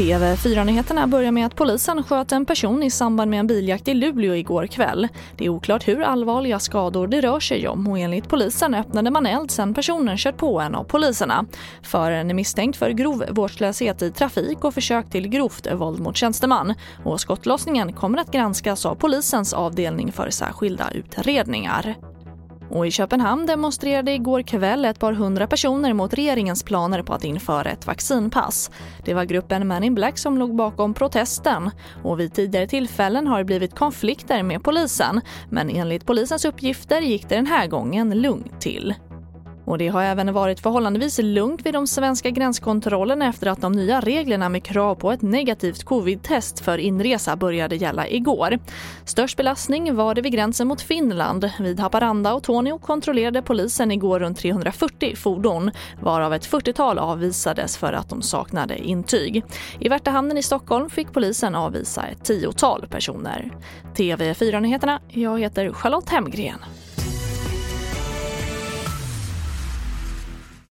TV4-nyheterna börjar med att polisen sköt en person i samband med en biljakt i Luleå igår kväll. Det är oklart hur allvarliga skador det rör sig om och enligt polisen öppnade man eld sen personen kört på en av poliserna. Föraren är misstänkt för grov vårdslöshet i trafik och försök till grovt våld mot tjänsteman. Och skottlossningen kommer att granskas av polisens avdelning för särskilda utredningar. Och I Köpenhamn demonstrerade igår kväll ett par hundra personer mot regeringens planer på att införa ett vaccinpass. Det var gruppen Man in Black som låg bakom protesten. Och vid tidigare tillfällen har det blivit konflikter med polisen men enligt polisens uppgifter gick det den här gången lugnt till. Och det har även varit förhållandevis lugnt vid de svenska gränskontrollerna efter att de nya reglerna med krav på ett negativt covid-test för inresa började gälla igår. Störst belastning var det vid gränsen mot Finland. Vid Haparanda och Torneå kontrollerade polisen igår runt 340 fordon varav ett 40-tal avvisades för att de saknade intyg. I Värtahamnen i Stockholm fick polisen avvisa ett tiotal personer. TV4-nyheterna, jag heter Charlotte Hemgren.